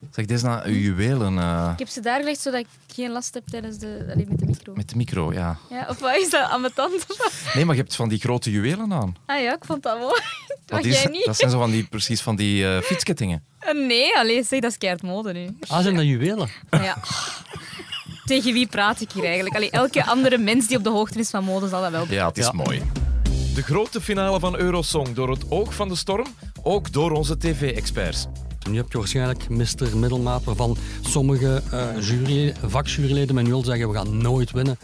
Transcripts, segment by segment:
Zeg, dit is naar uw juwelen eh, Ik heb ze daar gelegd zodat ik geen last heb tijdens de, allee, met de micro. met de micro, ja. Ja, of wat is dat? Aan mijn tand? Nee, maar je hebt van die grote juwelen aan. Ah ja, ik vond dat mooi. Wat Wat is, jij niet? dat zijn zo van die, precies van die eh, fietskettingen. Eh, Nee, alleen zeg, dat is keihard mode nu. Ah, zijn dat juwelen? Maar ja. Tegen wie praat ik hier eigenlijk? Allee, elke andere mens die op de hoogte is van mode zal dat wel doen. Ja, het is Ja. mooi. De grote finale van Eurosong door het oog van de storm, ook door onze tv-experts. Nu heb je waarschijnlijk Mr. Middelmaat, waarvan sommige eh, jury, vakjuryleden met nul zeggen we gaan nooit winnen.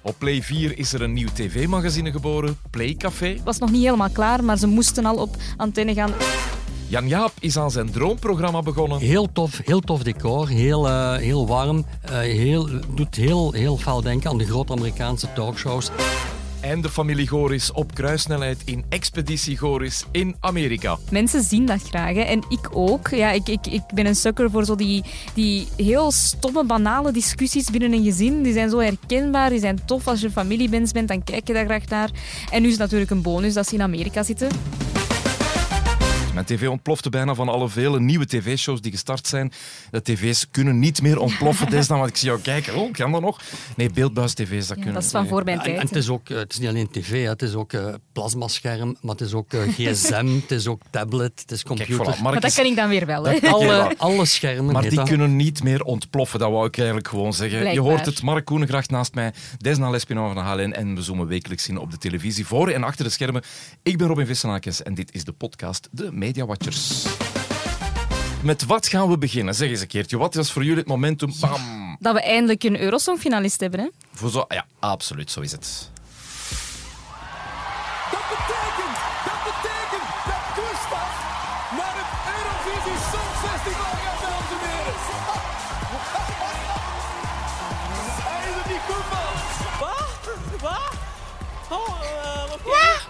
Op Play 4 is er een nieuw tv-magazine geboren, Play Café. Het was nog niet helemaal klaar, maar ze moesten al op antenne gaan. Jan Jaap is aan zijn droomprogramma begonnen. Heel tof, heel tof decor, heel, eh, heel warm. eh, heel, doet heel, heel veel denken aan de grote Amerikaanse talkshows. En de familie Goris op kruissnelheid in Expeditie Goris in Amerika. Mensen zien dat graag hè. en ik ook. Ja, ik, ik, ik ben een sucker voor zo die, die heel stomme, banale discussies binnen een gezin. Die zijn zo herkenbaar, die zijn tof. Als je een familiemens bent, dan kijk je daar graag naar. En nu is het natuurlijk een bonus dat ze in Amerika zitten. Mijn tv ontplofte bijna van alle vele nieuwe tv-shows die gestart zijn. De tv's kunnen niet meer ontploffen. Dan wat ik zie jou kijken. Oh, kan dat nog? Nee, beeldbuis-tv's, dat Ja, kunnen dat is van voor mijn En, en tijd. het is ook, eh, het is niet alleen tv, hè, het is ook eh, plasmascherm, maar het is ook eh, gsm, het is ook tablet, het is Kijk, computer. voilà. maar dat kan ik dan weer wel. Hè. alle, alle schermen. Maar die dat. kunnen niet meer ontploffen, dat wou ik eigenlijk gewoon zeggen. Je hoort het, Mark Koenengracht naast mij, Desna Lespinova van HLN en we zoomen wekelijks in op de televisie, voor en achter de schermen. Ik ben Robin Vissenakens en dit is de podcast De Media Watchers. Met wat gaan we beginnen? Zeg eens een keertje, wat is voor jullie het momentum? Bam! Dat we eindelijk een Eurosong-finalist hebben. Hè. Voor zo, ja, absoluut, zo is het. Dat betekent, dat betekent dat Gustav naar het Eurovisie Songfestival gaat,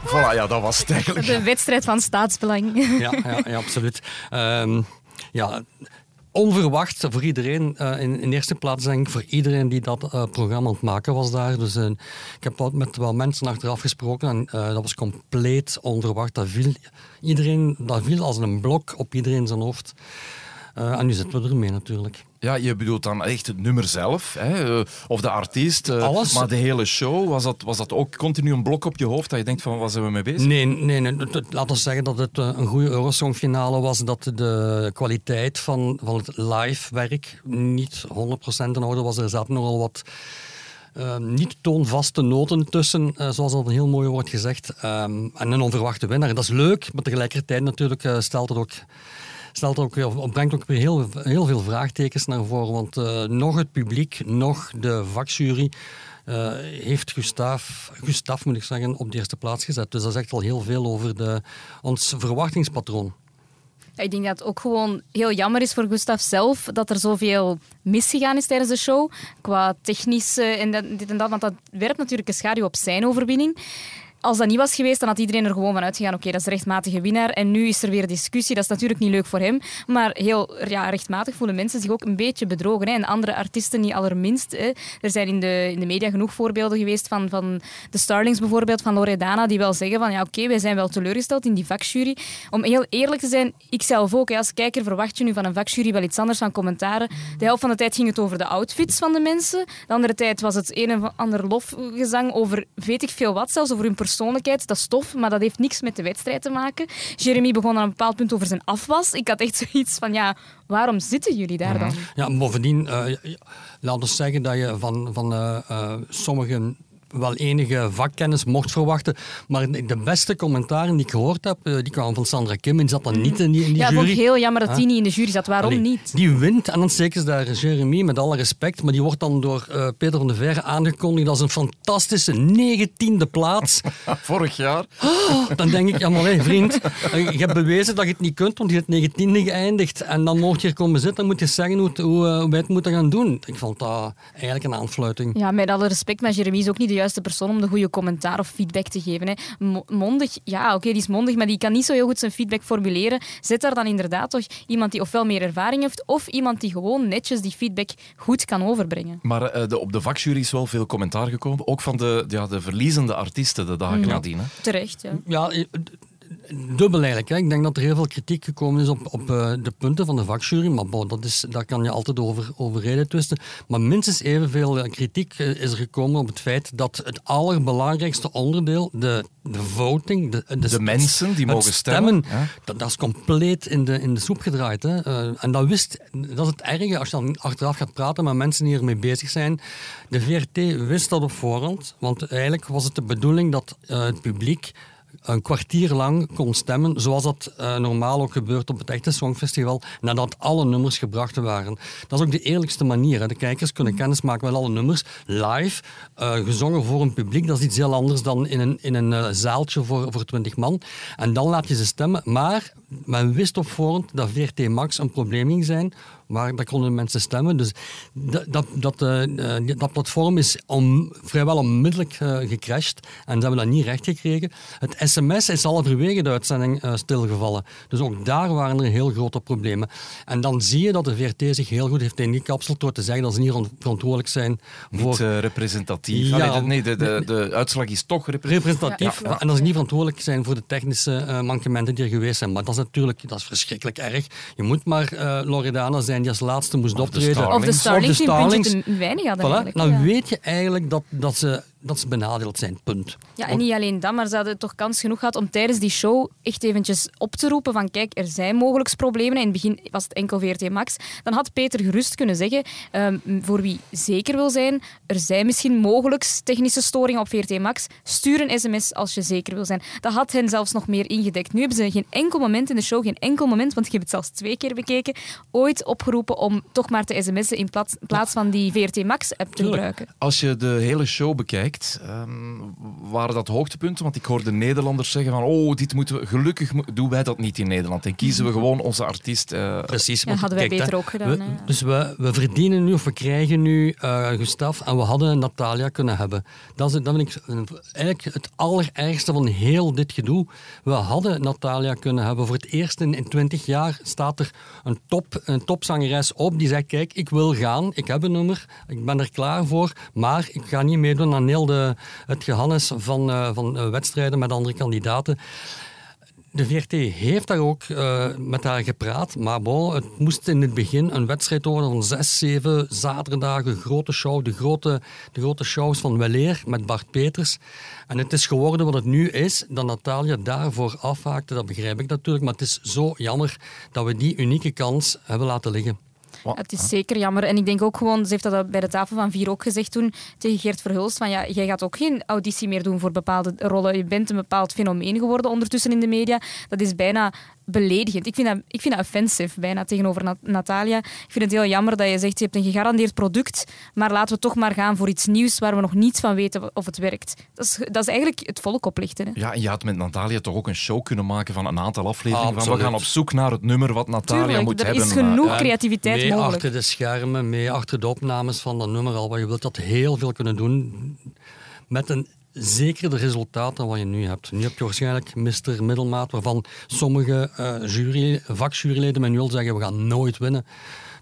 Voilà, ja, dat was het eigenlijk. De wedstrijd van staatsbelang. Ja, ja, ja absoluut. Ehm, ja, onverwacht voor iedereen. eh, in, in eerste plaats denk ik voor iedereen die dat eh, programma aan het maken was daar. Dus eh, ik heb wat met wel mensen achteraf gesproken en eh, dat was compleet onverwacht. Dat viel, iedereen, dat viel als een blok op iedereen zijn hoofd. Eh, en nu zitten we ermee natuurlijk. Ja, je bedoelt dan echt het nummer zelf, hè? eh, of de artiest, eh, Alles. maar de hele show, was dat, was dat ook continu een blok op je hoofd dat je denkt van, waar zijn we mee bezig? Nee, nee, nee. laten we zeggen dat het eh, een goede Eurosong-finale was. Dat de kwaliteit van, van het live-werk niet 100% in orde was. Er zaten nogal wat niet toonvaste noten tussen, eh, zoals dat heel mooi wordt gezegd. Ehm, en een onverwachte winnaar. Dat is leuk, maar tegelijkertijd natuurlijk stelt het ook... Stelt ook, of brengt ook weer heel, heel veel vraagtekens naar voren. Want eh, nog het publiek, nog de vakjury eh, heeft Gustav, Gustav, moet ik zeggen, op de eerste plaats gezet. Dus dat zegt al heel veel over de, ons verwachtingspatroon. Ik denk dat het ook gewoon heel jammer is voor Gustav zelf dat er zoveel misgegaan is tijdens de show. Qua technisch en dit en dat, want dat werpt natuurlijk een schaduw op zijn overwinning. Als dat niet was geweest, dan had iedereen er gewoon van uitgegaan. Oké, dat is de rechtmatige winnaar. En nu is er weer discussie. Dat is natuurlijk niet leuk voor hem. Maar heel ja, rechtmatig voelen mensen zich ook een beetje bedrogen. Hè. En andere artiesten niet allerminst. Hè. Er zijn in de, in de media genoeg voorbeelden geweest van, van de Starlings bijvoorbeeld, van Loredana, die wel zeggen van ja, oké, wij zijn wel teleurgesteld in die vakjury. Om heel eerlijk te zijn, ik zelf ook. Hè. Als kijker verwacht je nu van een vakjury wel iets anders van commentaren. De helft van de tijd ging het over de outfits van de mensen. De andere tijd was het een of ander lofgezang over weet ik veel wat, zelfs over hun persoonlijkheid. Dat is tof, maar dat heeft niks met de wedstrijd te maken. Jeremy begon aan een bepaald punt over zijn afwas. Ik had echt zoiets van, ja, waarom zitten jullie daar dan? Ja, bovendien, eh, laten we zeggen dat je van, van sommigen wel enige vakkennis mocht verwachten. Maar de beste commentaren die ik gehoord heb, eh, die kwamen van Sandra Kim. En die zat dan niet in die, in die Ja, jury. vond ik heel jammer dat Huh? die niet in de jury zat. Waarom Allee, niet? Die wint en dan steken ze daar Jeremy, met alle respect, maar die wordt dan door eh, Peter van de Verre aangekondigd als een fantastische negentiende plaats. Vorig jaar. Dan denk ik, ja maar hé, vriend, eh, je hebt bewezen dat je het niet kunt, want je hebt negentiende geëindigd. En dan mocht je hier komen zitten, dan moet je zeggen hoe, het- hoe, hoe wij het moeten gaan doen. Ik vond dat eigenlijk een aanfluiting. Ja, met alle respect, maar Jeremy is ook niet de juiste persoon om de goede commentaar of feedback te geven. Hè. Mo- Mondig, ja, oké, die is mondig, maar die kan niet zo heel goed zijn feedback formuleren. Zet daar dan inderdaad toch iemand die ofwel meer ervaring heeft, of iemand die gewoon netjes die feedback goed kan overbrengen. Maar eh, de, op de vakjury is wel veel commentaar gekomen, ook van de, ja, de verliezende artiesten de dagen nadien. Hè? Terecht, ja. Ja, eh, dubbel eigenlijk. Hè. Ik denk dat er heel veel kritiek gekomen is op, op uh, de punten van de vakjury. Maar bon, dat is, daar kan je altijd over, over reden twisten. Maar minstens evenveel kritiek is er gekomen op het feit dat het allerbelangrijkste onderdeel, de, de voting, de, de, de mensen die mogen stemmen, stemmen dat, dat, is compleet in de, in de soep gedraaid. Hè. Uh, en dat, wist, dat is het erge als je dan achteraf gaat praten met mensen die ermee bezig zijn. De VRT wist dat op voorhand, want eigenlijk was het de bedoeling dat uh, het publiek een kwartier lang kon stemmen, zoals dat uh, normaal ook gebeurt op het echte Songfestival, nadat alle nummers gebracht waren. Dat is ook de eerlijkste manier. Hè. De kijkers kunnen kennis maken met alle nummers, live, uh, gezongen voor een publiek. Dat is iets heel anders dan in een, in een uh, zaaltje voor, voor 20 man. En dan laat je ze stemmen. Maar men wist op voorhand dat VRT Max een probleem ging zijn, maar daar konden mensen stemmen. Dus dat, dat, dat, uh, dat platform is om, vrijwel onmiddellijk uh, gecrashed en ze hebben dat niet recht gekregen. Het sms is halverwege de uitzending uh, stilgevallen. Dus ook daar waren er heel grote problemen. En dan zie je dat de VRT zich heel goed heeft ingekapseld door te zeggen dat ze niet verantwoordelijk zijn voor... Niet representatief. Ja, Allee, nee, de, de, de, uitslag is toch representatief. representatief ja. En dat ze niet verantwoordelijk zijn voor de technische mankementen die er geweest zijn. Maar dat is natuurlijk dat is verschrikkelijk erg. Je moet maar Loredana zijn die als laatste moest optreden. Of de Starlings, of de Starlings. die een puntje te weinig hadden. Voilà, dan ja. weet je eigenlijk dat, dat ze dat ze benadeeld zijn, punt. Ja, en niet alleen dat, maar ze hadden toch kans genoeg gehad om tijdens die show echt eventjes op te roepen van kijk, er zijn mogelijk problemen. In het begin was het enkel VRT Max. Dan had Peter gerust kunnen zeggen, um, voor wie zeker wil zijn, er zijn misschien mogelijk technische storingen op VRT Max. Stuur een sms als je zeker wil zijn. Dat had hen zelfs nog meer ingedekt. Nu hebben ze geen enkel moment in de show, geen enkel moment, want ik heb het zelfs twee keer bekeken, ooit opgeroepen om toch maar te sms'en in plaats, plaats van die VRT Max-app te gebruiken. Als je de hele show bekijkt, Um, waren dat hoogtepunten? Want ik hoorde Nederlanders zeggen van oh, dit moeten we... Gelukkig doen wij dat niet in Nederland. En kiezen we gewoon onze artiest. Uh... Precies. Ja, hadden wij kijk, beter ook gedaan. We, dus we, we verdienen nu, of we krijgen nu uh, Gustaf en we hadden Natalia kunnen hebben. Dat is, dat vind ik eigenlijk het allerergste van heel dit gedoe. We hadden Natalia kunnen hebben. Voor het eerst in, in 20 jaar staat er een, top, een topzangeres op die zegt kijk, ik wil gaan, ik heb een nummer, ik ben er klaar voor, maar ik ga niet meedoen aan heel het gehannes van, uh, van uh, wedstrijden met andere kandidaten. De VRT heeft daar ook uh, met haar gepraat, maar bon, het moest in het begin een wedstrijd worden van zes, zeven zaterdagen, grote show, de grote, de grote shows van Weleer met Bart Peters. En het is geworden wat het nu is, dat Natalia daarvoor afhaakte, dat begrijp ik natuurlijk, maar het is zo jammer dat we die unieke kans hebben laten liggen. Het is zeker jammer. En ik denk ook gewoon, ze heeft dat bij de tafel van vier ook gezegd toen tegen Geert Verhulst, van ja, jij gaat ook geen auditie meer doen voor bepaalde rollen. Je bent een bepaald fenomeen geworden ondertussen in de media. Dat is bijna beledigend. Ik vind dat, ik vind dat offensive bijna tegenover Nat Natalia. Ik vind het heel jammer dat je zegt, je hebt een gegarandeerd product, maar laten we toch maar gaan voor iets nieuws waar we nog niets van weten of het werkt. Dat is, dat is eigenlijk het volk oplichten. Hè. Ja, en je had met Natalia toch ook een show kunnen maken van een aantal afleveringen. van we gaan op zoek naar het nummer wat Natalia Tuurlijk, moet er hebben. Er is genoeg creativiteit mee mogelijk. achter de schermen, mee achter de opnames van dat nummer al. Je wilt dat heel veel kunnen doen met een zeker de resultaten wat je nu hebt. Nu heb je waarschijnlijk Mr. Middelmaat, waarvan sommige uh, jury, vakjuryleden met nul zeggen we gaan nooit winnen.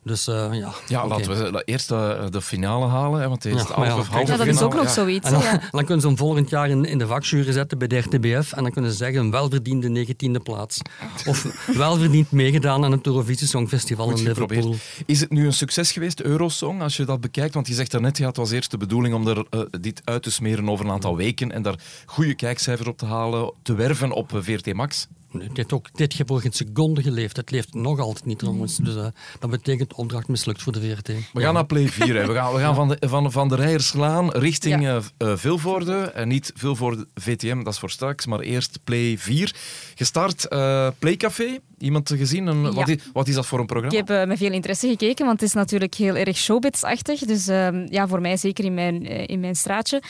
Dus uh, ja. Ja, okay. laten we eerst de, de finale halen, hè, want het is ja, halve, ja, ja, dat is ook nog ja. zoiets. En dan, dan, kunnen ze hem volgend jaar in, in de vakjury zetten bij de RTBF en dan kunnen ze zeggen een welverdiende negentiende plaats. Of welverdiend meegedaan aan het Eurovisie Songfestival Goed in Liverpool. Geprobeerd. Is het nu een succes geweest, Eurosong, als je dat bekijkt? Want je zegt daarnet, ja, het was eerst de bedoeling om er, uh, dit uit te smeren over een aantal weken en daar goede kijkcijfers op te halen, te werven op VRT Max. Het heeft ook dit jaar geen seconde geleefd. Het leeft nog altijd niet trouwens. Dus uh, dat betekent opdracht mislukt voor de VRT. We gaan ja. naar Play 4. Hè. We gaan, we gaan van, de, van, van de Rijerslaan richting ja. uh, Vilvoorde. En niet Vilvoorde VTM, dat is voor straks. Maar eerst Play 4. Gestart uh, Playcafé. Iemand gezien? Een, ja. wat, is, wat, is, dat voor een programma? Ik heb uh, met veel interesse gekeken, want het is natuurlijk heel erg showbiz-achtig. Dus uh, ja, voor mij zeker in mijn, uh, in mijn straatje.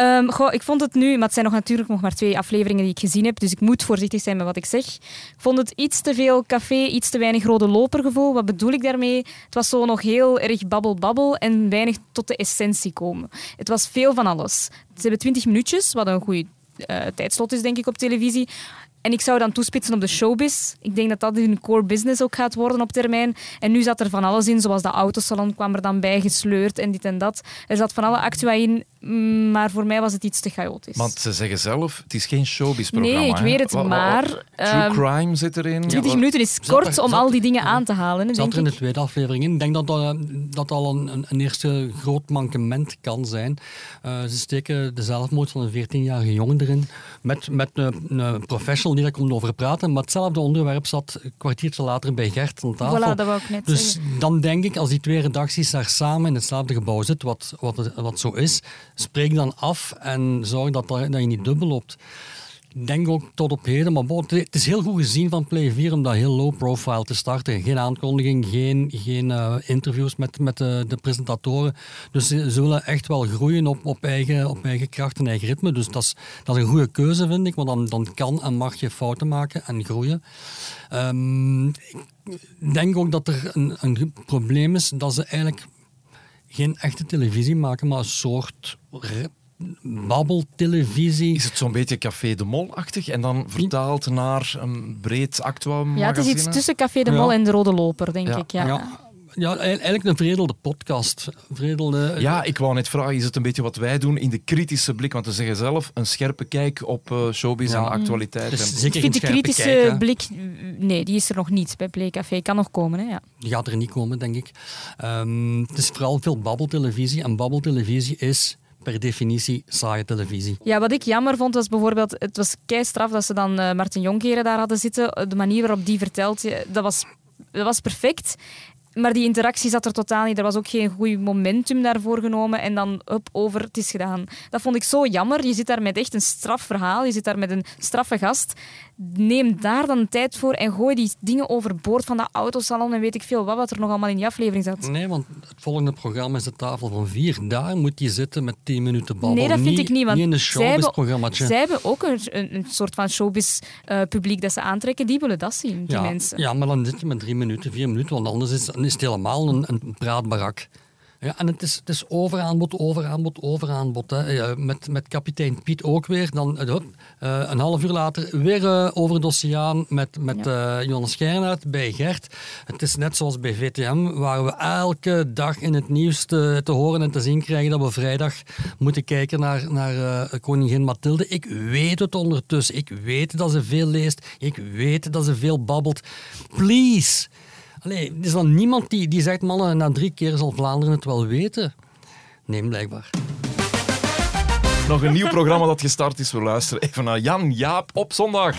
Um, goh, ik vond het nu, maar het zijn nog natuurlijk nog maar twee afleveringen die ik gezien heb, dus ik moet voorzichtig zijn met wat ik zeg. Ik vond het iets te veel café, iets te weinig rode lopergevoel. Wat bedoel ik daarmee? Het was zo nog heel erg babbel-babbel en weinig tot de essentie komen. Het was veel van alles. Ze hebben twintig minuutjes, wat een goede tijdslot is, denk ik, op televisie. En ik zou dan toespitsen op de showbiz. Ik denk dat dat hun core business ook gaat worden op termijn. En nu zat er van alles in, zoals de autosalon kwam er dan bij gesleurd en dit en dat. Er zat van alle actua in maar voor mij was het iets te chaotisch. Want ze zeggen zelf, het is geen showbiz-programma. Nee, ik weet het, maar, True ehm, crime zit erin. 20 Ja, minuten is kort er- om zat- al die dingen aan te halen, zat denk er in de tweede aflevering in. Ik denk dat dat, eh, dat al een, een, een eerste groot mankement kan zijn. Eh, ze steken de zelfmoord van een 14-jarige jongen erin. Met, met een, een professional die daar komt over praten. Maar hetzelfde onderwerp zat een kwartiertje later bij Gert aan tafel. Voilà, dat wou ik net Dus zeggen. dan denk ik, als die twee redacties daar samen in hetzelfde gebouw zitten, wat, wat, wat zo is, spreek dan af en zorg dat, dat je niet dubbel loopt. Ik denk ook tot op heden, maar het is heel goed gezien van Play 4 om dat heel low profile te starten. Geen aankondiging, geen, geen eh, interviews met, met de, de presentatoren. Dus ze, willen echt wel groeien op, op, eigen, op eigen kracht en eigen ritme. Dus dat is, dat is een goede keuze, vind ik, want dan, dan kan en mag je fouten maken en groeien. Ehm, ik denk ook dat er een, een probleem is dat ze eigenlijk geen echte televisie maken, maar een soort babbeltelevisie. Is het zo'n beetje Café de Mol-achtig en dan vertaald naar een breed actua Ja, het is iets tussen Café de Mol Ja. en de Rode Loper, denk Ja. ik. Ja. Ja, ja, e- eigenlijk een veredelde podcast. Veredelde, Ja, ik wou net vragen, is het een beetje wat wij doen in de kritische blik? Want we zeggen zelf, een scherpe kijk op eh, showbiz Ja. en actualiteit. Dus en- zeker Ik vind de kritische kijk, blik, nee, die is er nog niet bij Play Café. Kan nog komen, hè? Ja. Die gaat er niet komen, denk ik. Ehm, het is vooral veel babbeltelevisie. En babbeltelevisie is per definitie saaie televisie. Ja, wat ik jammer vond was bijvoorbeeld, het was kei straf dat ze dan eh, Martin Jonkeren daar hadden zitten. De manier waarop die vertelt, dat was, dat was perfect. Maar die interactie zat er totaal niet. Er was ook geen goed momentum daarvoor genomen. En dan up, over, het is gedaan. Dat vond ik zo jammer. Je zit daar met echt een straf verhaal. Je zit daar met een straffe gast. Neem daar dan tijd voor en gooi die dingen overboord van dat autosalon en weet ik veel wat, wat er nog allemaal in die aflevering zat. Nee, want het volgende programma is de tafel van vier. Daar moet je zitten met tien minuten babbel. Nee, dat vind ik niet. Want Niet in een zij hebben, showbiz-programmaatje. zij hebben ook een, een, een soort van showbiz-publiek dat ze aantrekken. Die willen dat zien, die ja, mensen. Ja, maar dan zit je met drie minuten, vier minuten, want anders is, dan is het helemaal een, een praatbarak. Ja, en het is, het is overaanbod, overaanbod, overaanbod. Hè. Met, met kapitein Piet ook weer. Dan, eh, eh, een half uur later weer eh, over de oceaan met, met Jonas Schijnaert bij Gert. Het is net zoals bij VTM, waar we elke dag in het nieuws te, te horen en te zien krijgen dat we vrijdag moeten kijken naar, naar koningin Mathilde. Ik weet het ondertussen. Ik weet dat ze veel leest. Ik weet dat ze veel babbelt. Please. Allee, er is dan niemand die, die zegt, mannen, na drie keer zal Vlaanderen het wel weten. Nee, blijkbaar. Nog een nieuw programma dat gestart is. We luisteren even naar Jan Jaap op zondag.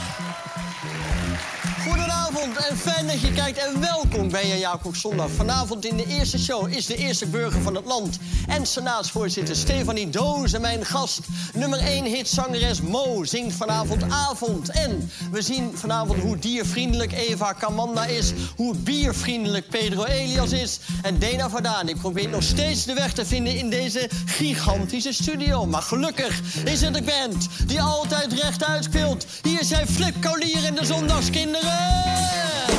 Goedenavond en fijn dat je kijkt en welkom bij Jacob Zondag. Vanavond in de eerste show is de eerste burger van het land en senaatsvoorzitter Stefanie Doos en mijn gast. Nummer 1 hitzangeres Mo zingt vanavond avond. En we zien vanavond hoe diervriendelijk Eva Kamanda is, hoe biervriendelijk Pedro Elias is. En Dena Verdaan, ik probeer nog steeds de weg te vinden in deze gigantische studio. Maar gelukkig is het de band die altijd rechtuit speelt. Hier zijn Flip Kaulier en de Zondagskinderen.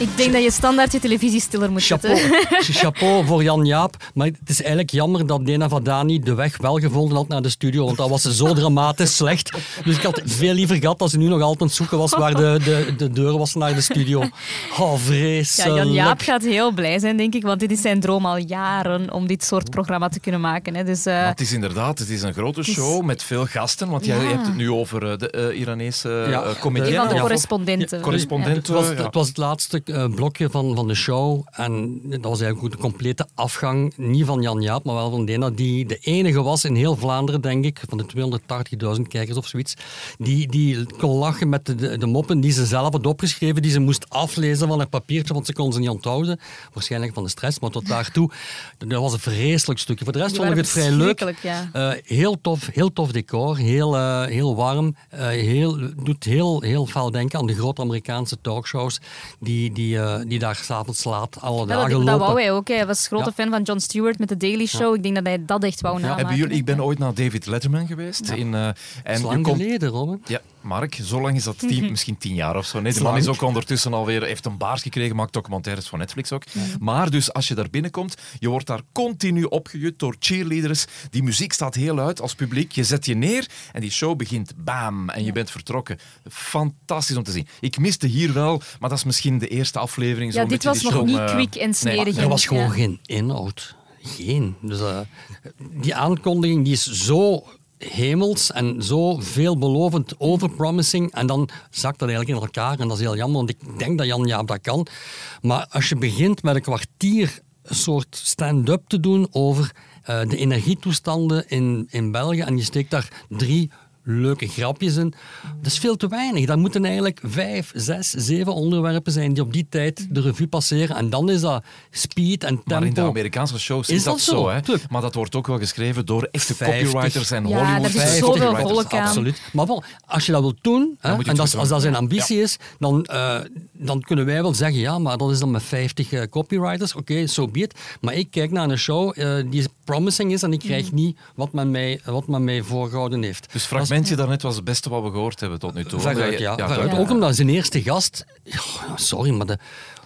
Ik denk dat je standaard je televisie stiller moet Chapeau, zetten. chapeau voor Jan Jaap. Maar het is eigenlijk jammer dat Dena Vadani de weg wel gevonden had naar de studio. Want dat was zo dramatisch slecht. Dus ik had veel liever gehad dat ze nu nog altijd aan het zoeken was waar de, de, de deur was naar de studio. Oh, Ja, vreselijk. Jan Jaap gaat heel blij zijn, denk ik, want dit is zijn droom al jaren om dit soort programma te kunnen maken. Hè. Dus, eh, Maar het is inderdaad het is een grote show met veel gasten. Want jij Ja. hebt het nu over eh, de eh, Iranese Ja, uh, een comedienne. van de Ja, correspondenten. Ja, correspondent. Het was, Ja. het was het laatste blokje van, van de show. En dat was eigenlijk de complete afgang. Niet van Jan Jaap, maar wel van Dena. Die de enige was in heel Vlaanderen, denk ik, van de 280.000 kijkers of zoiets. Die, die kon lachen met de, de, moppen die ze zelf had opgeschreven. Die ze moest aflezen van een papiertje, want ze kon ze niet onthouden. Waarschijnlijk van de stress, maar tot daartoe. Dat was een vreselijk stukje. Voor de rest vond ik het vrij leuk. ja. Eh, heel, tof, heel tof decor, heel, eh, heel warm. eh, heel, doet heel, heel veel denken aan de grote Amerikaanse talkshows die, die, eh, die daar s'avonds laat alle Ja, dagen dat, dat lopen. wou hij ook. hè. Hij was grote Ja. fan van Jon Stewart met de Daily Show. Ik denk dat hij dat echt wou namaken. Hebben jullie, ik ben ooit naar David Letterman geweest. In, eh, Dat en lang komt, geleden, Robin. Ja, Mark, zo lang is dat tien, misschien tien jaar of zo. Nee, de man is ook ondertussen alweer, heeft een baard gekregen, maakt documentaires voor Netflix ook. Maar dus als je daar binnenkomt, je wordt daar continu opgejut door cheerleaders. Die muziek staat heel uit als publiek. Je zet je neer en die show begint bam en je bent vertrokken. Fantastisch om te zien. Ik miste hier wel, maar dat is misschien de eerste aflevering. Ja, dit was die nog niet quick en nee. smerig. Er was Ja. gewoon geen inhoud. geen. Dus, eh, die aankondiging die is zo hemels en zo veelbelovend, overpromising. En dan zakt dat eigenlijk in elkaar. En dat is heel jammer, want ik denk dat Jan Jaap dat kan. Maar als je begint met een kwartier een soort stand-up te doen over eh, de energietoestanden in, in België en je steekt daar drie leuke grapjes in. Dat is veel te weinig. Dat moeten eigenlijk vijf, zes, zeven onderwerpen zijn die op die tijd de revue passeren. En dan is dat speed en tempo. Maar in de Amerikaanse shows is, Is dat, dat zo, zo? hè? Tuurlijk. Maar dat wordt ook wel geschreven door echte 50. copywriters en Ja, Hollywood daar zit 50 zoveel copywriters. volk aan. Absoluut. Maar wel, als je dat wilt doen, hè, en dat, als dat zijn ambitie is, dan, eh, dan kunnen wij wel zeggen, ja, maar dat is dan met 50 eh, copywriters. Oké, so be it. Maar ik kijk naar een show eh, die promising is en ik krijg niet wat men mij, wat men mij voorgehouden heeft. Dus fragmentje daarnet was het beste wat we gehoord hebben tot nu toe. Veruit, ja. veruit. Ook omdat zijn eerste gast... Ja, sorry, maar de,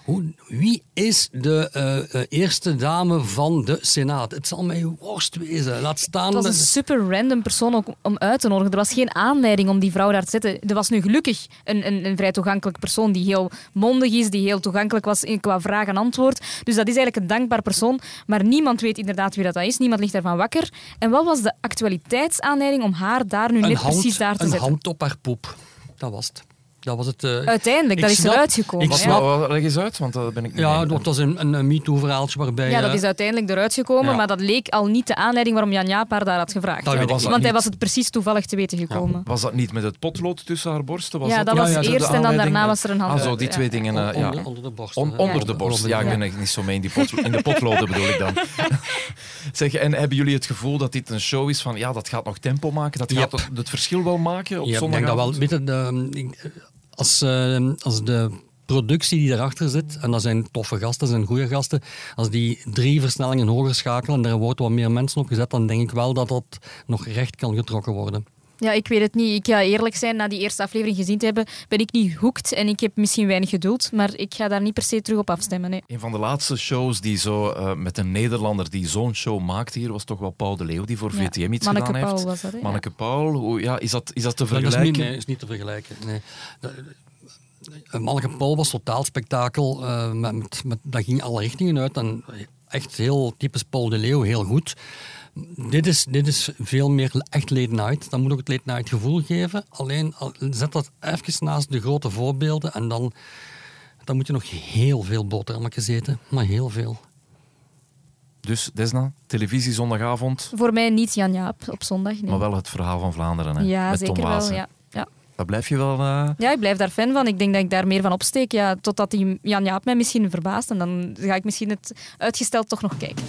hoe, wie is de eh, eh, eerste dame van de Senaat? Het zal mij worst wezen. Laat staan... Het was een super random persoon ook om uit te nodigen. Er was geen aanleiding om die vrouw daar te zetten. Er was nu gelukkig een, een, een vrij toegankelijk persoon die heel mondig is, die heel toegankelijk was in- qua vraag en antwoord. Dus dat is eigenlijk een dankbaar persoon. Maar niemand weet inderdaad wie dat is. Niemand ligt daarvan wakker. En wat was de actualiteitsaanleiding om haar daar nu een net hand, precies daar te een zetten? hand op haar poep. Dat was het. Dat was het. eh, Uiteindelijk, dat is snap- eruit gekomen. ik ja. snap- leg eens uit, want dat ben ik niet ja, dat was een, een, een MeToo-verhaaltje waarbij... Ja, dat eh, is uiteindelijk eruit gekomen, Ja. maar dat leek al niet de aanleiding waarom Jan Jaap haar daar had gevraagd. Dat weet ik Want niet. Want hij was het precies toevallig te weten gekomen. Was dat niet met het potlood tussen haar borsten? Was Ja, dat was eerst en dan daarna was er een hand. Ah, zo, die twee dingen. eh, ja. onder, onder de borst. On- onder de borst. Ja, ik ben echt niet zo mee in, die pot, in de potloden bedoel ik dan. zeg, en hebben jullie het gevoel dat dit een show is van, ja, dat gaat nog tempo maken, dat gaat het, het verschil wel maken op Ja, ik denk dat wel. Als, eh, als de productie die daarachter zit, en dat zijn toffe gasten, dat zijn goede gasten, als die drie versnellingen hoger schakelen en er worden wat meer mensen op gezet, dan denk ik wel dat dat nog recht kan getrokken worden. Ja, ik weet het niet. Ik ga eerlijk zijn, na die eerste aflevering gezien te hebben, ben ik niet hooked en ik heb misschien weinig geduld, maar ik ga daar niet per se terug op afstemmen. Nee. Een van de laatste shows die zo eh, met een Nederlander die zo'n show maakt hier, was toch wel Paul de Leeuw, die voor Ja. VTM iets Manneke gedaan Paul heeft. was dat, hè? Ja. Manneke Paul, hoe, ja, is, dat, is dat te Dat is vergelijken? niet, nee, is niet te vergelijken. Nee. Eh, Manneke Paul was totaal spektakel. eh, met, met, met- dat ging alle richtingen uit. En echt heel typisch Paul de Leeuw, heel goed. Dit is, dit is veel meer echt late night. Dat moet ook het late night gevoel geven. Alleen al- zet dat even naast de grote voorbeelden en dan, dan moet je nog heel veel boterhammetjes eten. Maar heel veel. Dus, Desna, televisie zondagavond, Voor mij niet Jan Jaap op zondag. Nee. maar wel het verhaal van Vlaanderen. Hè, ja, met zeker Tom wel. Ja. Ja. Daar blijf je wel... eh, ja, ik blijf daar fan van. Ik denk dat ik daar meer van opsteek. Ja, totdat die Jan Jaap mij misschien verbaast. En dan ga ik misschien het uitgesteld toch nog kijken.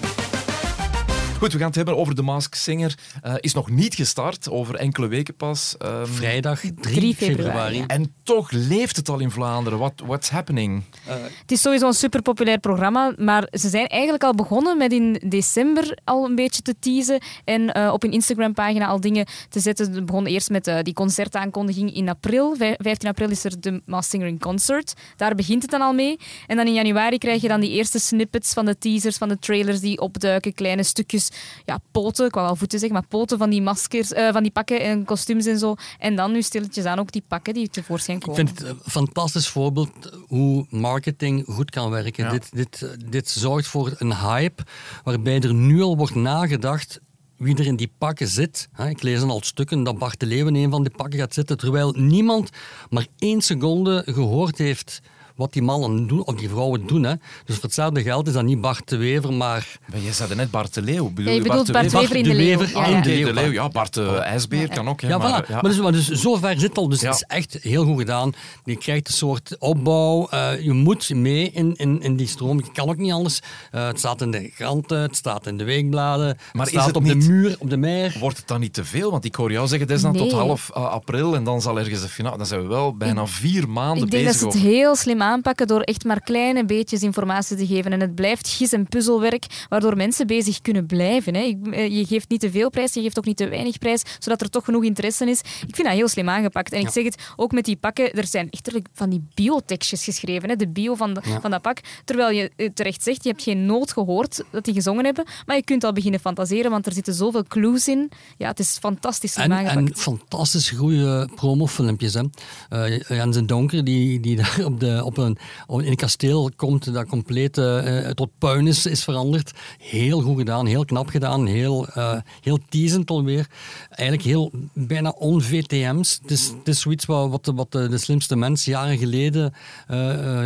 Goed, we gaan het hebben over The Mask Singer. Eh, is nog niet gestart, over enkele weken pas. Ehm, Vrijdag 3, 3 februari. februari. en toch leeft het al in Vlaanderen. What, what's happening? Het is sowieso een super populair programma, maar ze zijn eigenlijk al begonnen met in december al een beetje te teasen en eh, op hun Instagram-pagina al dingen te zetten. Ze begonnen eerst met eh, die concertaankondiging in april. Vij- 15 april is er de Masked Singer in Concert. Daar begint het dan al mee. En dan in januari krijg je dan die eerste snippets van de teasers, van de trailers die opduiken, kleine stukjes, ja, poten, ik wou wel voeten zeggen, maar poten van die maskers, eh, van die pakken en kostuums en zo. En dan nu stilletjes aan ook die pakken die tevoorschijn Ik komen. vind het een fantastisch voorbeeld hoe marketing goed kan werken. Dit, dit, dit zorgt voor een hype waarbij er nu al wordt nagedacht wie er in die pakken zit. Hè, Ik lees dan al stukken dat Bart de Leeuw in een van die pakken gaat zitten, terwijl niemand maar één seconde gehoord heeft wat die mannen doen, of die vrouwen doen. Hè. Dus voor hetzelfde geld is dat niet Bart de Wever, maar Maar jij zei net Bart de Leeuw. Bedoel Ja, je bedoelt de Bart Wever? Wever in de de Leeuw. Wever Ja, in de Leeuw. de Leeuw, ja. Bart de IJsbeer kan ook. Hè, Ja, maar, voilà. ja. Maar, dus, maar dus zo ver zit het al. Dus Ja. het is echt heel goed gedaan. Je krijgt een soort opbouw. eh, je moet mee in, in, in die stroom. Je kan ook niet anders. Eh, het staat in de kranten, het staat in de weekbladen. Maar het is staat het op niet- de muur, op de meer. Wordt het dan niet te veel? Want ik hoor jou zeggen, dat is dan tot half eh, april en dan zal ergens de finale. Dan zijn we wel bijna vier maanden Ik denk dat bezig. ze het over- heel slim aanpakken door echt maar kleine beetjes informatie te geven. En het blijft gis- en puzzelwerk, waardoor mensen bezig kunnen blijven. Hè. Eh, Je geeft niet te veel prijs, je geeft ook niet te weinig prijs, zodat er toch genoeg interesse is. Ik vind dat heel slim aangepakt. En ik zeg het, ook met die pakken, er zijn echt van die biotekstjes geschreven, hè, de bio van, de, Ja. van dat pak. Terwijl je eh, terecht zegt, je hebt geen noot gehoord dat die gezongen hebben, maar je kunt al beginnen fantaseren, want er zitten zoveel clues in. Ja, het is fantastisch slim En, aangepakt. en fantastisch goede promofilmpjes. Hè. Eh, Jens en Donker, die, die daar op, de, op op een, in een kasteel komt dat compleet eh, tot puin is, is veranderd. Heel goed gedaan, heel knap gedaan, heel, eh heel teasend alweer. Eigenlijk heel bijna on-VTM's. Het is, het zoiets wat, wat, de, slimste mens jaren geleden eh,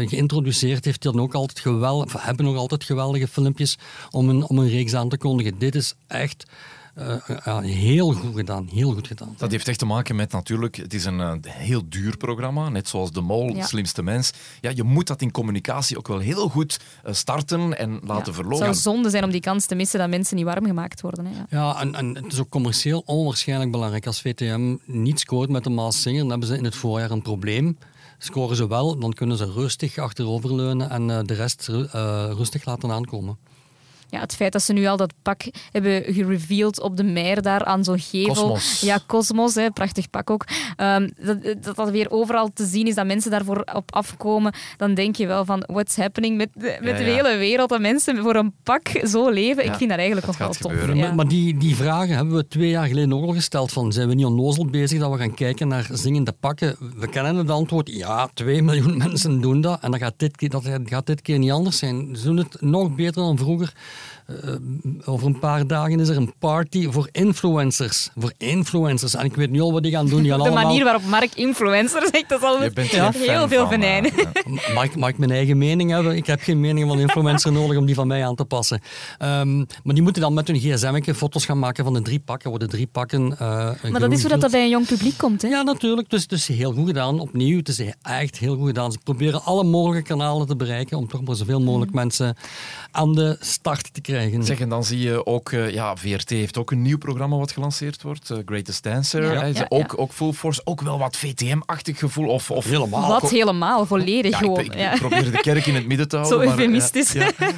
geïntroduceerd heeft. Die ook altijd geweldig, of hebben nog altijd geweldige filmpjes om een, om een reeks aan te kondigen. Dit is echt ja, heel goed gedaan, heel goed gedaan. Dat heeft echt te maken met natuurlijk, het is een eh, heel duur programma, net zoals De Mol, Ja. Slimste Mens. Ja, je moet dat in communicatie ook wel heel goed eh, starten en laten Ja. Het verlopen. zou zonde zijn om die kans te missen dat mensen niet warm gemaakt worden. Hè. Ja. Ja, en, en het is ook commercieel onwaarschijnlijk belangrijk. Als VTM niet scoort met de Maas Singer, dan hebben ze in het voorjaar een probleem. Scoren ze wel, dan kunnen ze rustig achteroverleunen en eh, de rest ru- eh, rustig laten aankomen. Ja, het feit dat ze nu al dat pak hebben gereveeld op de meer daar aan zo'n gevel. Cosmos. Ja, Cosmos, hè, prachtig pak ook. Ehm, dat, dat dat weer overal te zien is, dat mensen daarvoor op afkomen, dan denk je wel van, what's happening met, de, met Ja, de hele wereld, dat mensen voor een pak zo leven. Ja, ik vind dat eigenlijk dat nog wel tof. Maar, maar die, die vragen hebben we twee jaar geleden ook al gesteld. Van, zijn we niet onnozel bezig dat we gaan kijken naar zingende pakken? We kennen het antwoord, ja, 2 miljoen mensen doen dat. En dat gaat dit, keer- dat gaat dit keer niet anders zijn. Ze doen het nog beter dan vroeger. Eh, over een paar dagen is er een party voor influencers. Voor influencers. En ik weet nu al wat die gaan doen. Die gaan De allemaal... manier waarop Mark influencer zegt, dat zal Je bent ja, heel fan veel van, venijnen. eh, ja. Mag ik, mag ik mijn eigen mening hebben? Ik heb geen mening van een influencer nodig om die van mij aan te passen. Ehm, maar die moeten dan met hun gsm foto's gaan maken van de drie pakken. Worden drie pakken eh Maar dat is hoe dat, dat bij een jong publiek komt. Hè? Ja, natuurlijk. Dus het is heel goed gedaan. Opnieuw, het is echt heel goed gedaan. Ze proberen alle mogelijke kanalen te bereiken om toch maar zoveel mogelijk mensen aan de start te krijgen. Zeg, en dan zie je ook, eh, ja, VRT heeft ook een nieuw programma wat gelanceerd wordt, eh, Greatest Dancer. Ja. Ja, ook, ja. ook Full Force, ook wel wat VTM-achtig gevoel. Of, of Helemaal. Wat helemaal, volledig Ja, ik, gewoon. ik ja. probeer de kerk in het midden te houden. Zo maar, eh, eufemistisch. ja.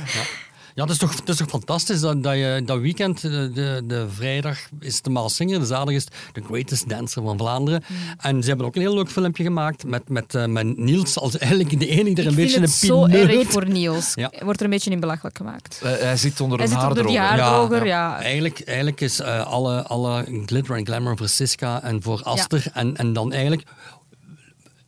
Ja, het is toch, het is toch fantastisch dat, dat je dat weekend, de, de, de vrijdag is de Maas Singer, de zaterdag is The Greatest Dancer van Vlaanderen. Mm. En ze hebben ook een heel leuk filmpje gemaakt met, met, eh, met Niels als eigenlijk de enige die er een Ik beetje vind een het zo erg voor Niels. Ja. Wordt er een beetje in belachelijk gemaakt. Eh, hij zit onder Hij een haardroger. haardroger, ja. Eigenlijk, eigenlijk is eh, alle, alle glitter en glamour voor Siska en voor Aster. En, en dan eigenlijk,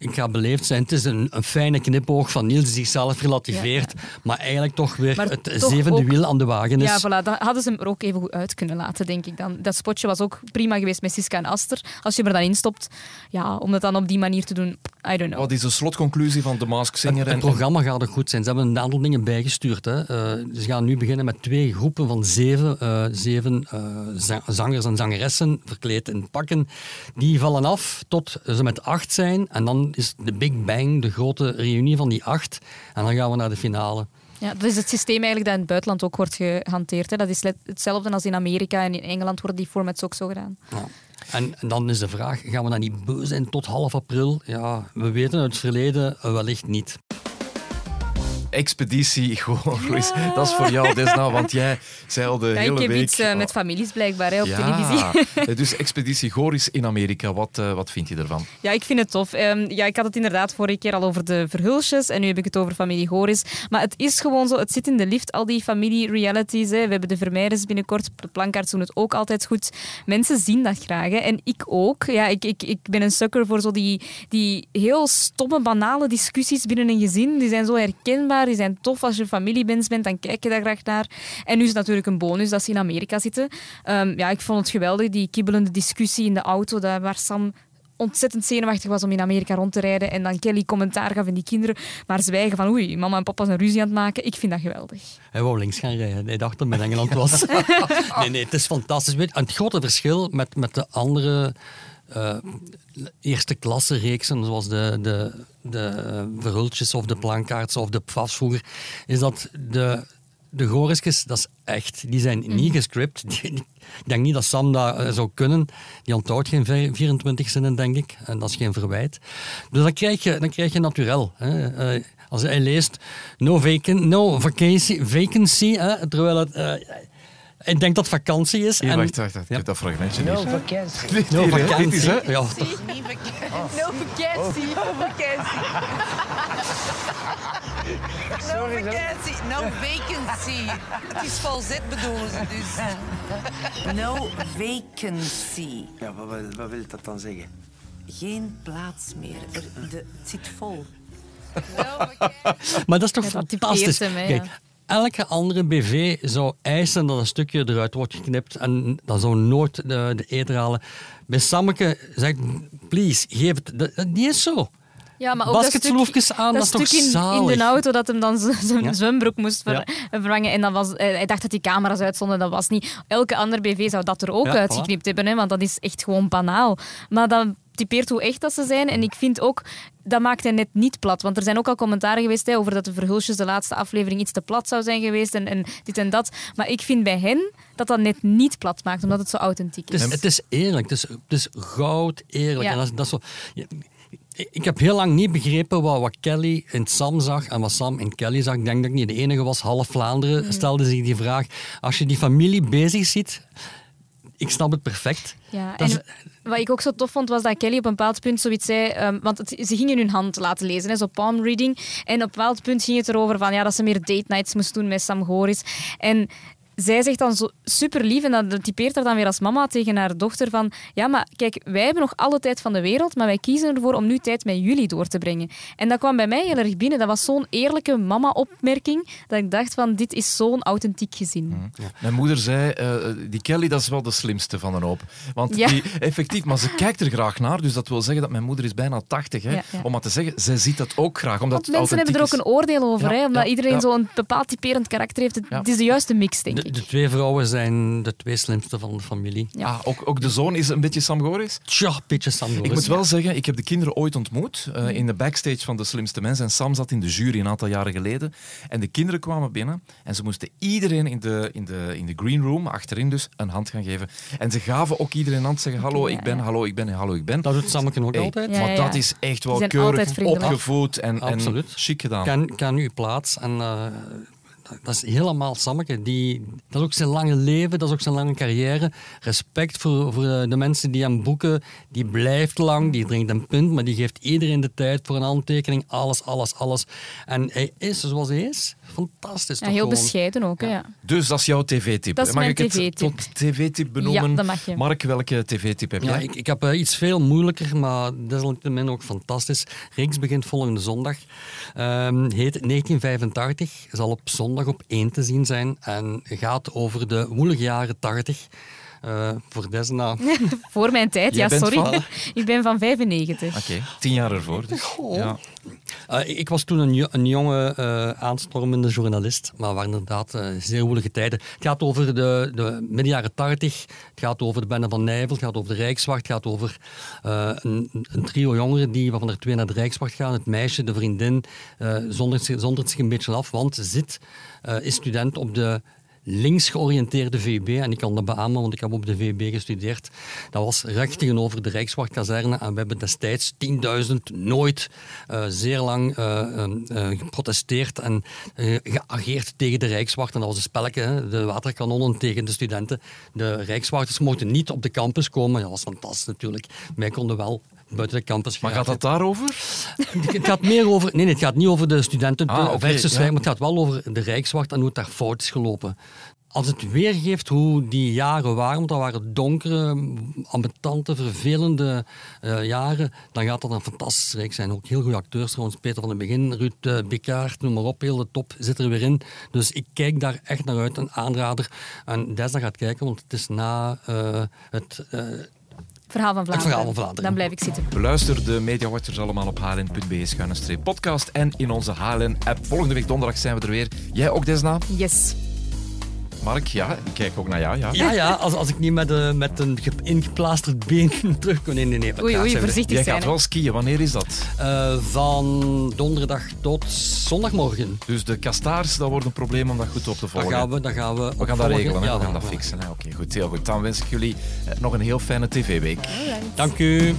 ik ga beleefd zijn, het is een, een fijne knipoog van Niels die zichzelf relativeert. Maar eigenlijk toch weer Maar het toch zevende ook- wiel aan de wagen is. Ja, voilà. Dan hadden ze hem er ook even goed uit kunnen laten, denk ik dan. Dat spotje was ook prima geweest met Siska en Aster. Als je hem er dan instopt, ja, om het dan op die manier te doen, I don't know. Wat is de slotconclusie van The Mask Singer? Het, en- programma gaat ook goed zijn. Ze hebben een aantal dingen bijgestuurd. Hè. Eh, ze gaan nu beginnen met twee groepen van zeven, eh, zeven eh, za- zangers en zangeressen verkleed in pakken. Die vallen af tot ze met acht zijn. En dan is de Big Bang, de grote reunie van die acht. En dan gaan we naar de finale. Ja, dat is het systeem eigenlijk dat in het buitenland ook wordt gehanteerd. Hè. Dat is hetzelfde als in Amerika en in Engeland worden die formats ook zo gedaan. Ja. En, en dan is de vraag, gaan we dan niet beu zijn tot half april? Ja, we weten uit het verleden eh, wellicht niet. Expeditie Goris. Dat is voor jou, Desna, want jij zei al de Ja, hele ik heb week... iets eh, met families blijkbaar hè, op ja, televisie. dus Expeditie Goris in Amerika, wat, eh, wat vind je ervan? Ja, ik vind het tof. Ehm, ja, ik had het inderdaad vorige keer al over de verhulsjes en nu heb ik het over familie Goris. Maar het is gewoon zo, het zit in de lift, al die familie-realities. We hebben de Vermeijers binnenkort, de plankaarts doen het ook altijd goed. Mensen zien dat graag hè. en ik ook. Ja, ik, ik, ik ben een sucker voor zo die, die heel stomme, banale discussies binnen een gezin. Die zijn zo herkenbaar, die zijn tof. Als je familiebens bent, dan kijk je daar graag naar. En nu is het natuurlijk een bonus dat ze in Amerika zitten. Ehm, ja, ik vond het geweldig, die kibbelende discussie in de auto, daar waar Sam ontzettend zenuwachtig was om in Amerika rond te rijden en dan Kelly commentaar gaf en die kinderen maar zwijgen van oei, mama en papa zijn ruzie aan het maken. Ik vind dat geweldig. Hij wou links gaan rijden. Hij dacht dat het in Engeland was. nee, nee, het is fantastisch. En het grote verschil met, met de andere eh, eerste klasse reeksen, zoals de, de, de eh, Verhultjes of de Plankaarts of de Pfafs vroeger, is dat de, de Gorisjes, dat is echt. Die zijn niet gescript. Die- ik denk niet dat Sam dat eh, zou kunnen. Die onthoudt geen vi- 24 zinnen, denk ik. En dat is geen verwijt. Dus dan krijg je, dan krijg je naturel. Hè. Als hij leest no, vacant, no vacancy, vacancy, hè, terwijl het... ik denk dat vakantie is. Hier, en, wacht, wacht, wacht. Ik heb dat fragmentje niet. vakantie. Dit No vakantie. Dit is, hè. Ja, No vakantie, no vakantie. No vakantie, no vacancy. Het is volzet bedoelen ze dus. No vacancy. Ja, wat, wil- wat wil dat dan zeggen? Geen plaats meer. Er, de, het zit vol. Maar dat is toch Ja, dat fantastisch. hem, hè, Kijk, ja. Elke andere BV zou eisen dat een stukje eruit wordt geknipt en dat zou nooit de, de halen. Bij Sammeke zegt, please, geef het. Dat, dat- die is zo. Ja, maar ook dat stuk, aan, dat is toch stuk in, in de auto dat hem dan zijn Ja. zwembroek moest ver- Ja. vervangen. En dan was, eh, hij dacht dat die camera's uitzonden, dat was niet. Elke andere BV zou dat er ook uitgeknipt hebben, hè, want dat is echt gewoon banaal. Maar dat typeert hoe echt dat ze zijn. En ik vind ook, dat maakt hij net niet plat. Want er zijn ook al commentaren geweest hè, over dat de Verhulsjes de laatste aflevering iets te plat zou zijn geweest en, en dit en dat. Maar ik vind bij hen dat dat net niet plat maakt, omdat het zo authentiek Het is. is, het is eerlijk, het is, het is goud eerlijk. Ja. En dat, is- dat is zo, ik heb heel lang niet begrepen wat, wat Kelly in Sam zag en wat Sam in Kelly zag. Ik denk dat ik niet de enige was. Half Vlaanderen Mhm. stelde zich die vraag. Als je die familie bezig ziet, ik snap het perfect. Ja, is- wat ik ook zo tof vond, was dat Kelly op een bepaald punt zoiets zei... ehm, want het- ze gingen hun hand laten lezen, hè, zo palm reading. En op een bepaald punt ging het erover van, ja, dat ze meer date nights moest doen met Sam Goris. En zij zegt dan zo super lief, en dat typeert haar dan weer als mama tegen haar dochter van... Ja, maar kijk, wij hebben nog alle tijd van de wereld, maar wij kiezen ervoor om nu tijd met jullie door te brengen. En dat kwam bij mij heel erg binnen. Dat was zo'n eerlijke mama-opmerking, dat ik dacht van, dit is zo'n authentiek gezin. Mijn moeder zei, eh, die Kelly dat is wel de slimste van een hoop. Want Ja. die, effectief, maar ze kijkt er graag naar. Dus dat wil zeggen dat mijn moeder is bijna 80. Hè, Ja, ja. Om maar te zeggen, zij ziet dat ook graag. Omdat Want mensen hebben er ook een oordeel over, Ja, hè, omdat ja, iedereen ja. zo'n bepaald typerend karakter heeft. Het, Ja. is de juiste mix, denk De, ik. de twee vrouwen zijn de twee slimste van de familie. is. Ah, ook, ook de zoon is een beetje Sam Goris. Tja, beetje Sam Ik Goris. moet wel zeggen, ik heb de kinderen ooit ontmoet eh, in de backstage van De Slimste Mensen. En Sam zat in de jury een aantal jaren geleden. En de kinderen kwamen binnen en ze moesten iedereen in de, in de, in de green room, achterin dus, een hand gaan geven. En ze gaven ook iedereen een hand, zeggen hallo, ja, ik ben, ja. hallo, ik ben, hallo, ik ben. Dat doet Sammeke ook Hey, altijd. Ja, maar ja, dat ja. is echt wel keurig opgevoed en, en chic gedaan. Ken, ken uw plaats. En eh, dat is helemaal Sammeke. Die, dat is ook zijn lange leven, dat is ook zijn lange carrière. Respect voor, voor eh, de mensen die hem boeken. Die blijft lang, die drinkt een punt, maar die geeft iedereen de tijd voor een handtekening. Alles, alles, alles. En hij is zoals hij is. Fantastisch. Ja, toch heel gewoon. bescheiden ook. hè, Ja. Dus dat is jouw tv-tip. Dat is Mag mijn ik het tot tv-tip benoemen? Ja, dat mag je. Mark, welke tv-tip heb Ja, jij? ik, ik heb eh, iets veel moeilijker, maar desalniettemin ook fantastisch. Reeks begint volgende zondag. Ehm, heet 1985. Zal op zondag op 1 te zien zijn. En gaat over de woelige jaren 80. Eh, voor Desna. Voor mijn tijd, Jij ja, sorry. van? ik ben van 95. Oké, tien jaar ervoor. Dus. Ja. Eh, ik was toen een, een jonge eh, aanstormende journalist, maar waren inderdaad eh, zeer woelige tijden. Het gaat over de, de midden jaren 80, het gaat over de Bende van Nijvel, het gaat over de Rijkswacht, het gaat over een, een trio jongeren die waarvan er twee naar de Rijkswacht gaan. Het meisje, de vriendin, zondert, zich- zondert zich een beetje af, want zit, is student op de links georiënteerde VUB. En ik kan dat beamen, want ik heb op de VUB gestudeerd. Dat was recht tegenover de Rijkswachtkazerne. En we hebben destijds 10.000 nooit eh, zeer lang eh, geprotesteerd en geageerd tegen de Rijkswacht. En dat was een spelletje, de waterkanonnen tegen de studenten. De Rijkswachters mochten niet op de campus komen. Dat was fantastisch natuurlijk. Wij konden wel buiten de campus Maar gaat dat daarover? Het gaat meer over... Nee, nee, het gaat niet over de studenten Ah, oké, versus ja. maar het gaat wel over de Rijkswacht en hoe het daar fout is gelopen. Als het weergeeft hoe die jaren waren, want dat waren donkere, ambetante, vervelende eh, jaren, dan gaat dat een fantastische reeks zijn. Ook heel goede acteurs trouwens. Peter van den Begin, Ruud uh, noem maar op. Heel de top zit er weer in. Dus ik kijk daar echt naar uit, een aanrader. En Desna gaat kijken, want het is na eh, het... Verhaal van Vlaanderen. verhaal van Vlaanderen. Dan blijf ik zitten. Beluister de Media Watchers allemaal op hln.be schuine podcast en in onze HLN-app. Volgende week donderdag zijn we er weer. Jij ook, Desna? Yes. Mark, ja, ik kijk ook naar jou. Ja. ja, ja, als, als ik niet met, eh, met een ge- ingeplaasterd been terug kon. Nee, nee, nee. Oei, oei, voorzichtig Jij zijn. gaat hè. wel skiën. Wanneer is dat? Eh, van donderdag tot zondagmorgen. Dus de kastaars, dat wordt een probleem om dat goed op te Dan volgen. gaan we, dan gaan we, We gaan dat regelen, hè? Ja, we gaan dat fixen. hè. Oké, goed, heel goed. Dan wens ik jullie eh, nog een heel fijne tv-week. Dank u.